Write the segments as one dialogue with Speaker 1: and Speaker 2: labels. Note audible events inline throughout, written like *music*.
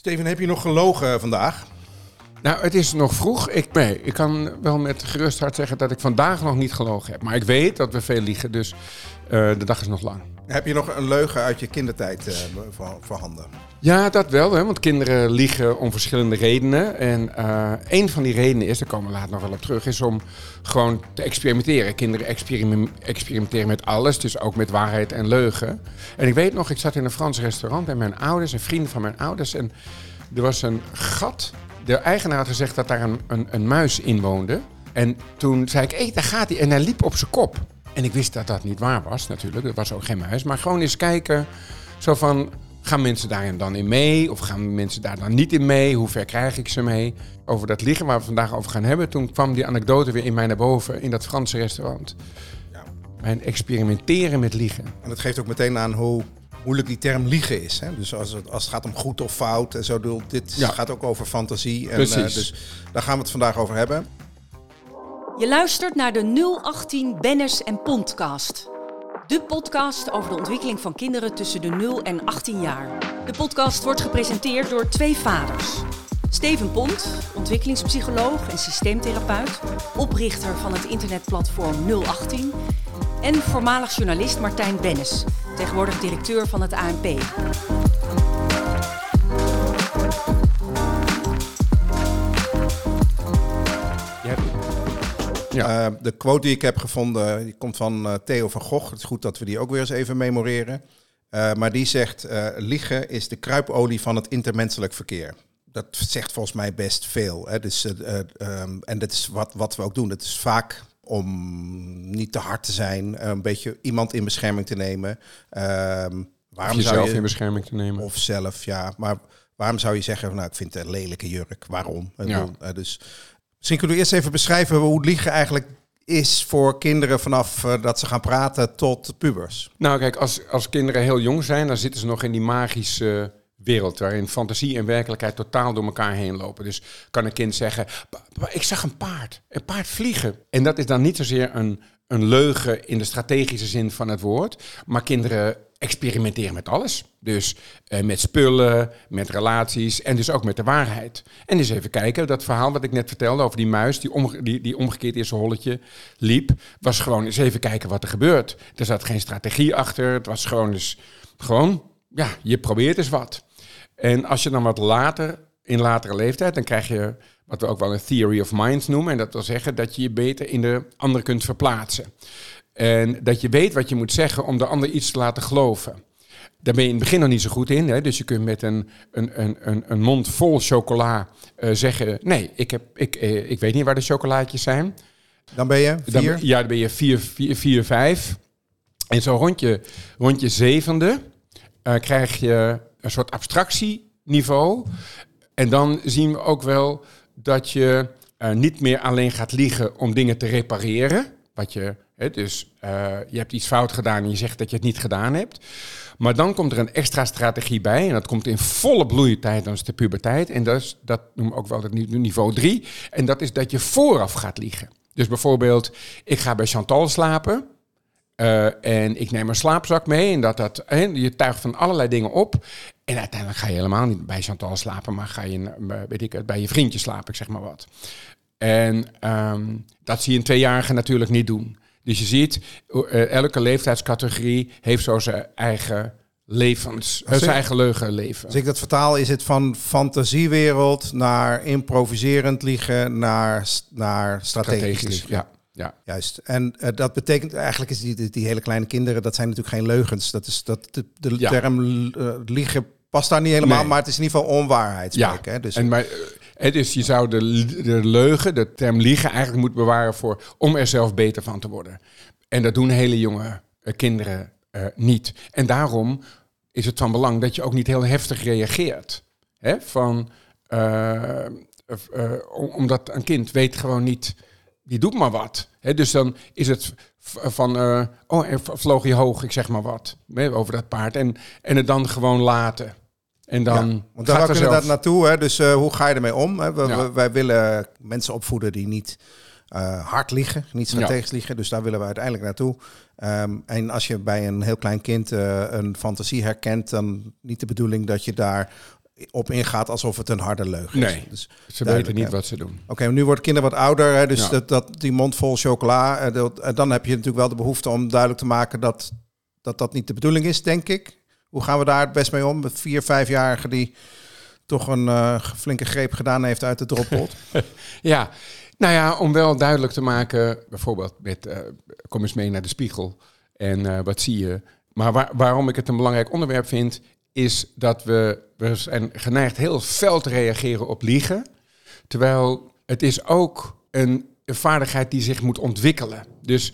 Speaker 1: Steven, heb je nog gelogen vandaag?
Speaker 2: Nou, het is nog vroeg. Ik, nee, ik kan wel met gerust hart zeggen dat ik vandaag nog niet gelogen heb. Maar ik weet dat we veel liegen, dus uh, de dag is nog lang.
Speaker 1: Heb je nog een leugen uit je kindertijd voor, voorhanden?
Speaker 2: Ja, dat wel. Hè, want kinderen liegen om verschillende redenen. En uh, een van die redenen is, daar komen we later nog wel op terug, is om gewoon te experimenteren. Kinderen experimenteren met alles, dus ook met waarheid en leugen. En ik weet nog, ik zat in een Frans restaurant bij mijn ouders en vrienden van mijn ouders. En er was een gat. De eigenaar had gezegd dat daar een, een, een muis in woonde. En toen zei ik, hé, daar gaat hij. En hij liep op zijn kop. En ik wist dat dat niet waar was natuurlijk. Er was ook geen muis. Maar gewoon eens kijken. Zo van, gaan mensen daarin dan in mee? Of gaan mensen daar dan niet in mee? Hoe ver krijg ik ze mee? Over dat liegen waar we vandaag over gaan hebben. Toen kwam die anekdote weer in mij naar boven. In dat Franse restaurant. Ja. Mijn experimenteren met liegen.
Speaker 1: En dat geeft ook meteen aan hoe moeilijk die term liegen is. Hè? Dus als het, als het gaat om goed of fout en zo. Dit gaat ook over fantasie. En, uh, dus daar gaan we het vandaag over hebben.
Speaker 3: Je luistert naar de 018 Bennis en Podcast. De podcast over de ontwikkeling van kinderen tussen de 0 en 18 jaar. De podcast wordt gepresenteerd door twee vaders. Steven Pont, ontwikkelingspsycholoog en systeemtherapeut, oprichter van het internetplatform 018. En voormalig journalist Martijn Bennis, tegenwoordig directeur van het ANP.
Speaker 1: Ja. Uh, de quote die ik heb gevonden, die komt van uh, Theo van Gogh. Het is goed dat we die ook weer eens even memoreren. Uh, maar die zegt, liegen is de kruipolie van het intermenselijk verkeer. Dat zegt volgens mij best veel. Hè? Dus, um, en dat is wat, wat we ook doen. Het is vaak om niet te hard te zijn, een beetje iemand in bescherming te nemen.
Speaker 2: Ehm, waarom of jezelf zou je, in bescherming te nemen.
Speaker 1: Of zelf, ja. Maar waarom zou je zeggen, nou, ik vind het een lelijke jurk. Waarom? Ja. Dus Misschien kunnen we eerst even beschrijven hoe liegen eigenlijk is voor kinderen vanaf uh, dat ze gaan praten tot pubers.
Speaker 2: Nou, kijk, als, als kinderen heel jong zijn, dan zitten ze nog in die magische wereld waarin fantasie en werkelijkheid totaal door elkaar heen lopen. Dus kan een kind zeggen: Ik zag een paard, een paard vliegen. En dat is dan niet zozeer een, een leugen in de strategische zin van het woord, maar kinderen experimenteren met alles. Dus uh, met spullen, met relaties en dus ook met de waarheid. En dus even kijken, dat verhaal wat ik net vertelde over die muis die, die, omgekeerd in zijn holletje liep, was gewoon eens even kijken wat er gebeurt. Er zat geen strategie achter, het was gewoon dus, gewoon, ja, je probeert eens wat. En als je dan wat later, in latere leeftijd, dan krijg je wat we ook wel een theory of minds noemen. En dat wil zeggen dat je je beter in de ander kunt verplaatsen. En dat je weet wat je moet zeggen om de ander iets te laten geloven. Daar ben je in het begin nog niet zo goed in. Hè? Dus je kunt met een, een, een, een mond vol chocola uh, zeggen... nee, ik, heb, ik, uh, ik weet niet waar de chocolaatjes zijn.
Speaker 1: Dan ben je vier?
Speaker 2: Dan, ja, dan ben je vier, vier, vier vijf. En zo rond je, rond je zevende uh, krijg je een soort abstractieniveau. En dan zien we ook wel dat je niet meer alleen gaat liegen om dingen te repareren... wat je dus uh, je hebt iets fout gedaan en je zegt dat je het niet gedaan hebt. Maar dan komt er een extra strategie bij. En dat komt in volle bloeitijd, dan is de puberteit. En dat, is, dat ook wel het niveau 3. En dat is dat je vooraf gaat liegen. Dus bijvoorbeeld, ik ga bij Chantal slapen. Uh, en ik neem een slaapzak mee. En dat dat, je tuigt van allerlei dingen op. En uiteindelijk ga je helemaal niet bij Chantal slapen, maar ga je weet ik, bij je vriendje slapen, zeg maar wat. En um, dat zie je een tweejarige natuurlijk niet doen. Dus je ziet, uh, elke leeftijdscategorie heeft zo zijn eigen levens, zijn eigen leugen leven.
Speaker 1: Als ik dat vertaal, is het van fantasiewereld naar improviserend liegen naar, naar strategisch, liegen.
Speaker 2: Ja. Ja.
Speaker 1: Juist. En uh, dat betekent eigenlijk is die, die, hele kleine kinderen, dat zijn natuurlijk geen leugens. Dat is dat de, de term uh, liegen past daar niet helemaal, maar het is in ieder geval onwaarheid spreken. Ja. Hè?
Speaker 2: Dus, en maar, dus je zou de, leugen, de term liegen, eigenlijk moeten bewaren voor om er zelf beter van te worden. En dat doen hele jonge uh, kinderen uh, niet. En daarom is het van belang dat je ook niet heel heftig reageert. Hè? Van, uh, omdat een kind weet gewoon niet, die doet maar wat. Hè? Dus dan is het van, oh, vloog je hoog, ik zeg maar wat, over dat paard. En, en het dan gewoon laten. En dan ja,
Speaker 1: want daar we zelf... naartoe. Hè? Dus uh, hoe ga je ermee om? Hè? We, ja. we, wij willen mensen opvoeden die niet uh, hard liggen, niet strategisch ja. liggen. Dus daar willen we uiteindelijk naartoe. Um, en als je bij een heel klein kind uh, een fantasie herkent, dan niet de bedoeling dat je daar op ingaat alsof het een harde leugen
Speaker 2: Nee,
Speaker 1: is. Dus,
Speaker 2: Ze weten niet
Speaker 1: hè.
Speaker 2: wat ze doen.
Speaker 1: Oké, nu worden kinderen wat ouder, hè, dus dat, dat, die mond vol chocola. eh, dat- en dan heb je natuurlijk wel de behoefte om duidelijk te maken dat dat, dat niet de bedoeling is, denk ik. Hoe gaan we daar het best mee om? Met vier, vijfjarige die toch een eh, flinke greep gedaan heeft uit de droppot. *laughs*
Speaker 2: Ja, nou ja, om wel duidelijk te maken, bijvoorbeeld met eh, kom eens mee naar de spiegel en eh, wat zie je. Maar waar- waarom ik het een belangrijk onderwerp vind, is dat we, we zijn geneigd heel fel te reageren op liegen. Terwijl het is ook een, een vaardigheid die zich moet ontwikkelen. Dus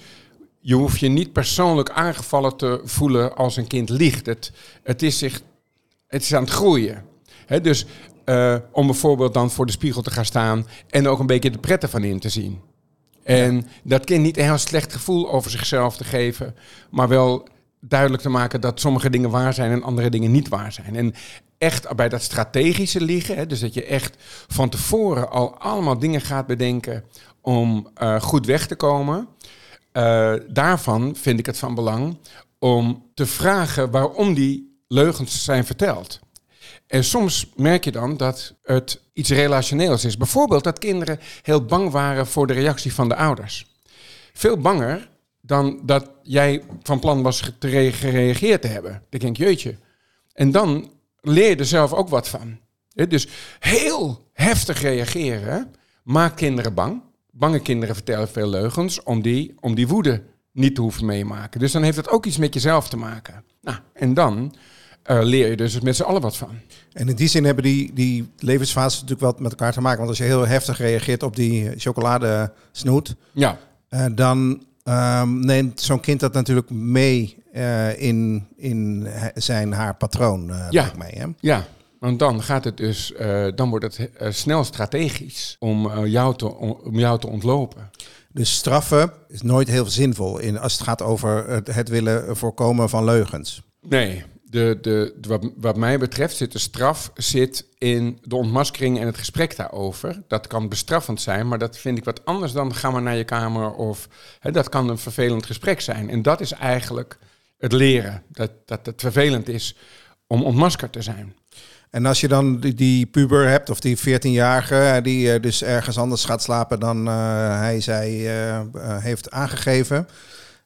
Speaker 2: je hoeft je niet persoonlijk aangevallen te voelen als een kind liegt. Het, het, is, zich, het is aan het groeien. Dus eh, om bijvoorbeeld dan voor de spiegel te gaan staan en ook een beetje de pret ervan in te zien. En dat kind niet een heel slecht gevoel over zichzelf te geven, maar wel duidelijk te maken dat sommige dingen waar zijn en andere dingen niet waar zijn. En echt bij dat strategische liegen, dus dat je echt van tevoren al allemaal dingen gaat bedenken om eh, goed weg te komen. Eh, daarvan vind ik het van belang om te vragen waarom die leugens zijn verteld. En soms merk je dan dat het iets relationeels is. Bijvoorbeeld dat kinderen heel bang waren voor de reactie van de ouders. Veel banger dan dat jij van plan was gereageerd te hebben. Dan denk ik, jeetje. En dan leer je er zelf ook wat van. Dus heel heftig reageren maakt kinderen bang. Bange kinderen vertellen veel leugens om die, om die woede niet te hoeven meemaken. Dus dan heeft het ook iets met jezelf te maken. Nou, en dan eh, leer je dus met z'n allen wat van.
Speaker 1: En in die zin hebben die, die levensfases natuurlijk wat met elkaar te maken. Want als je heel heftig reageert op die chocoladesnoet,
Speaker 2: Ja,
Speaker 1: eh, dan ehm, neemt zo'n kind dat natuurlijk mee eh, in, in zijn haar patroon.
Speaker 2: Ja.
Speaker 1: mij, hè?
Speaker 2: ja. Want dan gaat het dus, eh, dan wordt het eh, snel strategisch om, eh, jou te, om jou te ontlopen.
Speaker 1: Dus straffen is nooit heel zinvol in, als het gaat over het, het willen voorkomen van leugens.
Speaker 2: Nee, de, de, de- wat, wat mij betreft zit de straf zit in de ontmaskering en het gesprek daarover. Dat kan bestraffend zijn, maar dat vind ik wat anders dan ga maar naar je kamer of hè, dat kan een vervelend gesprek zijn. En dat is eigenlijk het leren, dat, dat het vervelend is om ontmaskerd te zijn.
Speaker 1: En als je dan die, die puber hebt, of die 14-jarige, eh, die eh, dus ergens anders gaat slapen dan eh, hij, zij heeft aangegeven,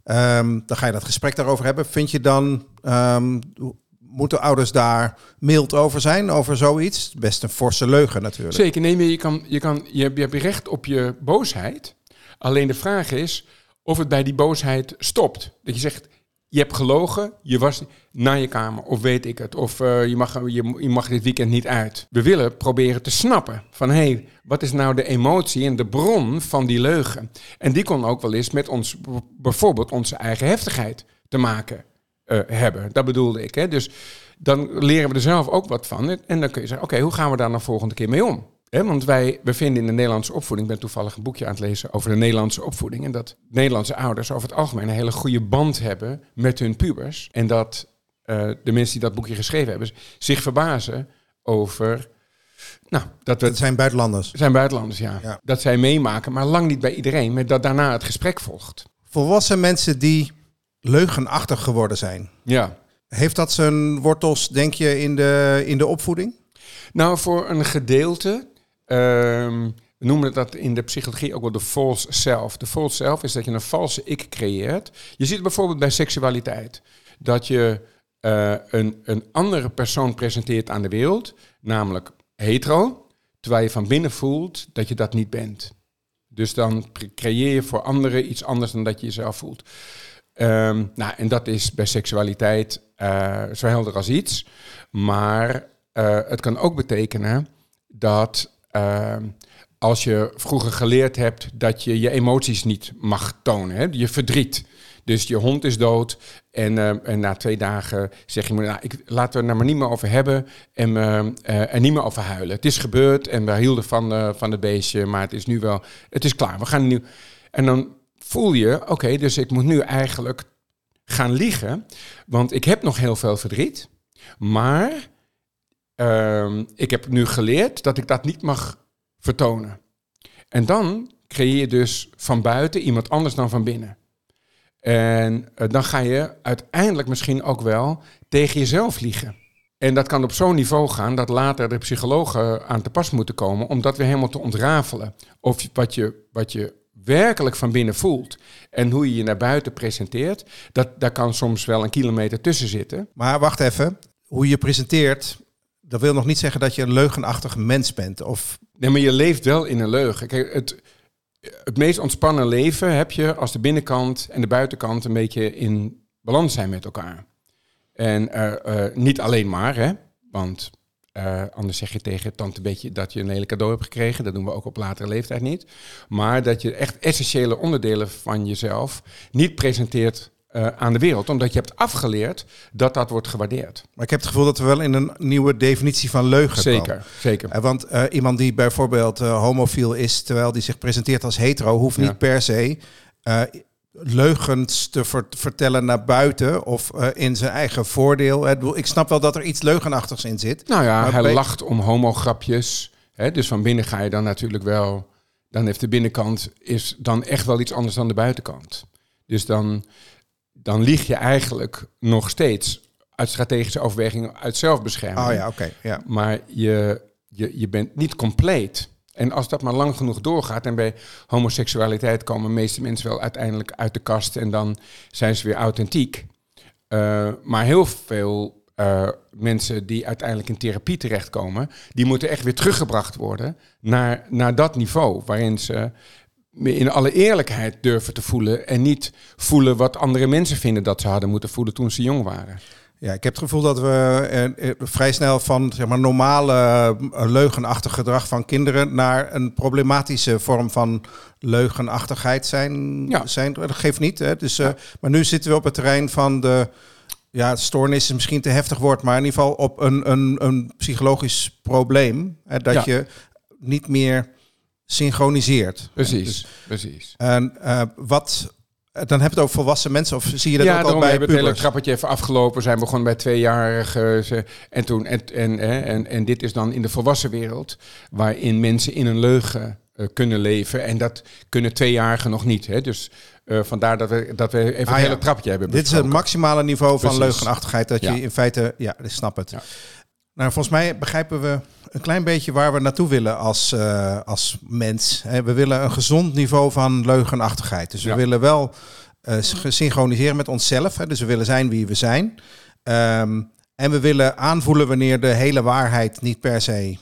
Speaker 1: ehm, dan ga je dat gesprek daarover hebben. Vind je dan, ehm, moeten ouders daar mild over zijn, over zoiets? Best een forse leugen natuurlijk.
Speaker 2: Zeker, nee, je, kan, je, kan, je, hebt- je hebt recht op je boosheid. Alleen de vraag is of het bij die boosheid stopt. Dat je zegt, je hebt gelogen, je was naar je kamer, of weet ik het. Of eh, je, mag, je, je mag dit weekend niet uit. We willen proberen te snappen van, hé, hey, wat is nou de emotie en de bron van die leugen? En die kon ook wel eens met ons, bijvoorbeeld onze eigen heftigheid te maken eh, hebben. Dat bedoelde ik. Hè? Dus dan leren we er zelf ook wat van. En dan kun je zeggen, oké, hoe gaan we daar nou volgende keer mee om? Want wij we vinden in de Nederlandse opvoeding, ik ben toevallig een boekje aan het lezen over de Nederlandse opvoeding. En dat Nederlandse ouders over het algemeen een hele goede band hebben met hun pubers. En dat eh, de mensen die dat boekje geschreven hebben, zich verbazen over. Nou, dat we
Speaker 1: zijn buitenlanders.
Speaker 2: zijn buitenlanders, ja.
Speaker 1: Ja.
Speaker 2: Dat zij meemaken, maar lang niet bij iedereen. Maar dat daarna het gesprek volgt.
Speaker 1: Volwassen mensen die leugenachtig geworden zijn.
Speaker 2: Ja.
Speaker 1: Heeft dat zijn wortels, denk je, in de, in de opvoeding?
Speaker 2: Nou, voor een gedeelte. Ehm, we noemen dat in de psychologie ook wel de false self. De false self is dat je een valse ik creëert. Je ziet bijvoorbeeld bij seksualiteit. Dat je eh, een, een andere persoon presenteert aan de wereld, namelijk hetero, terwijl je van binnen voelt dat je dat niet bent. Dus dan cre- creëer je voor anderen iets anders dan dat je jezelf voelt. Ehm, nou, en dat is bij seksualiteit eh, zo helder als iets. Maar eh, het kan ook betekenen dat ehm, als je vroeger geleerd hebt dat je je emoties niet mag tonen, hè, je verdriet. Dus je hond is dood en, eh, en na twee dagen zeg je, nou, ik, laten we het er maar niet meer over hebben en, eh, eh, en niet meer over huilen. Het is gebeurd en we hielden van, eh, van het beestje, maar het is nu wel, het is klaar. We gaan nu. En dan voel je, oké, dus ik moet nu eigenlijk gaan liegen, want ik heb nog heel veel verdriet, maar ehm, ik heb nu geleerd dat ik dat niet mag vertonen. En dan creëer je dus van buiten iemand anders dan van binnen. En eh, dan ga je uiteindelijk misschien ook wel tegen jezelf liegen. En dat kan op zo'n niveau gaan dat later de psychologen aan te pas moeten komen om dat weer helemaal te ontrafelen. Of wat je, wat je werkelijk van binnen voelt en hoe je je naar buiten presenteert, dat, daar kan soms wel een kilometer tussen zitten.
Speaker 1: Maar wacht even, hoe je presenteert, dat wil nog niet zeggen dat je een leugenachtig mens bent. Of
Speaker 2: Nee, maar je leeft wel in een leugen. Kijk, het, het meest ontspannen leven heb je als de binnenkant en de buitenkant een beetje in balans zijn met elkaar. En eh, eh, niet alleen maar, hè, want eh, anders zeg je tegen tante Betje dat je een hele cadeau hebt gekregen. Dat doen we ook op latere leeftijd niet. Maar dat je echt essentiële onderdelen van jezelf niet presenteert eh, aan de wereld. Omdat je hebt afgeleerd dat dat wordt gewaardeerd.
Speaker 1: Maar ik heb het gevoel dat we wel in een nieuwe definitie van leugen komen.
Speaker 2: Zeker, zeker.
Speaker 1: Eh, Want eh, iemand die bijvoorbeeld homofiel is, terwijl die zich presenteert als hetero, hoeft
Speaker 2: Ja.
Speaker 1: niet per se leugens te ver- vertellen naar buiten of in zijn eigen voordeel. Ik snap wel dat er iets leugenachtigs in zit.
Speaker 2: Nou ja, hij lacht om homograpjes. Hè, dus van binnen ga je dan natuurlijk wel... Dan heeft de binnenkant is dan echt wel iets anders dan de buitenkant. Dus dan, dan lieg je eigenlijk nog steeds uit strategische overwegingen, uit zelfbescherming.
Speaker 1: Oh ja, oké. ja.
Speaker 2: Maar je, je, je bent niet compleet. En als dat maar lang genoeg doorgaat, en bij homoseksualiteit komen de meeste mensen wel uiteindelijk uit de kast en dan zijn ze weer authentiek. Eh, maar heel veel eh, mensen die uiteindelijk in therapie terechtkomen, die moeten echt weer teruggebracht worden naar, naar dat niveau waarin ze in alle eerlijkheid durven te voelen en niet voelen wat andere mensen vinden dat ze hadden moeten voelen toen ze jong waren.
Speaker 1: Ja, ik heb het gevoel dat we eh, eh, vrij snel van zeg maar, normale eh, leugenachtig gedrag van kinderen naar een problematische vorm van leugenachtigheid zijn.
Speaker 2: Ja.
Speaker 1: zijn. Dat geeft niet. Hè? Dus, Maar nu zitten we op het terrein van de ja, stoornis is misschien te heftig woord, maar in ieder geval op een, een, een psychologisch probleem. Hè? Dat
Speaker 2: Ja.
Speaker 1: je niet meer synchroniseert.
Speaker 2: Precies,
Speaker 1: Dus,
Speaker 2: precies.
Speaker 1: en eh, wat. Dan heb je het over volwassen mensen, of zie je dat
Speaker 2: ja,
Speaker 1: ook al bij
Speaker 2: hebben we het hele trappetje even afgelopen. Zijn begonnen bij tweejarigen. En, toen, en, en, en, en dit is dan in de volwassen wereld, waarin mensen in een leugen eh, kunnen leven. En dat kunnen tweejarigen nog niet. Hè. Dus eh, vandaar dat we, dat we even
Speaker 1: Ah,
Speaker 2: het
Speaker 1: ja.
Speaker 2: hele trapje hebben
Speaker 1: Dit is het maximale niveau van
Speaker 2: Precies.
Speaker 1: leugenachtigheid. Dat
Speaker 2: Ja.
Speaker 1: je in feite, ja, ik snap het. Nou, volgens mij begrijpen we een klein beetje waar we naartoe willen als, eh, als mens. We willen een gezond niveau van leugenachtigheid. Dus we
Speaker 2: Ja.
Speaker 1: willen wel eh, gesynchroniseren met onszelf. Hè, dus we willen zijn wie we zijn. Ehm, en we willen aanvoelen wanneer de hele waarheid niet per se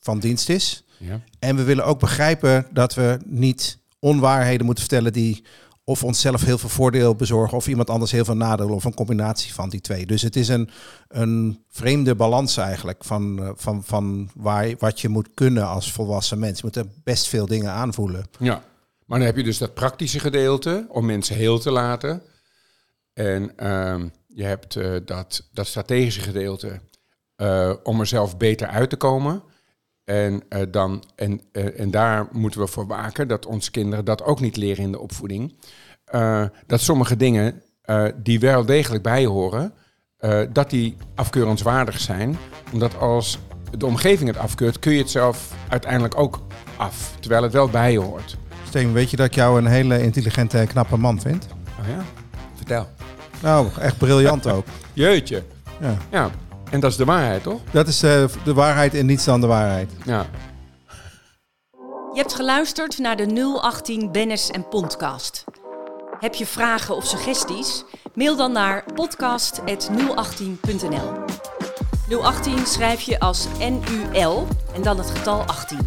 Speaker 1: van dienst is.
Speaker 2: Ja.
Speaker 1: En we willen ook begrijpen dat we niet onwaarheden moeten vertellen die of onszelf heel veel voordeel bezorgen of iemand anders heel veel nadeel of een combinatie van die twee. Dus het is een, een vreemde balans eigenlijk van, eh, van, van waar, wat je moet kunnen als volwassen mens. Je moet er best veel dingen aanvoelen.
Speaker 2: Ja, maar dan heb je dus dat praktische gedeelte om mensen heel te laten. En ehm, je hebt eh, dat, dat strategische gedeelte eh, om er zelf beter uit te komen. En, eh, dan, en, eh, en daar moeten we voor waken dat onze kinderen dat ook niet leren in de opvoeding. Eh, dat sommige dingen die wel degelijk bij horen, dat die afkeurenswaardig zijn. Omdat als de omgeving het afkeurt, kun je het zelf uiteindelijk ook af. Terwijl het wel bij je hoort.
Speaker 1: Steen, weet je dat ik jou een hele intelligente en knappe man vind?
Speaker 2: Oh ja? Vertel.
Speaker 1: Nou, echt briljant ook. *laughs*
Speaker 2: Jeetje.
Speaker 1: Ja.
Speaker 2: Ja, en dat is de waarheid, toch?
Speaker 1: Dat is de, de waarheid en niets dan de waarheid.
Speaker 2: Ja.
Speaker 3: Je hebt geluisterd naar de 018 Bennis en Podcast. Heb je vragen of suggesties? Mail dan naar podcast.018.nl 018 schrijf je als NUL en dan het getal 18.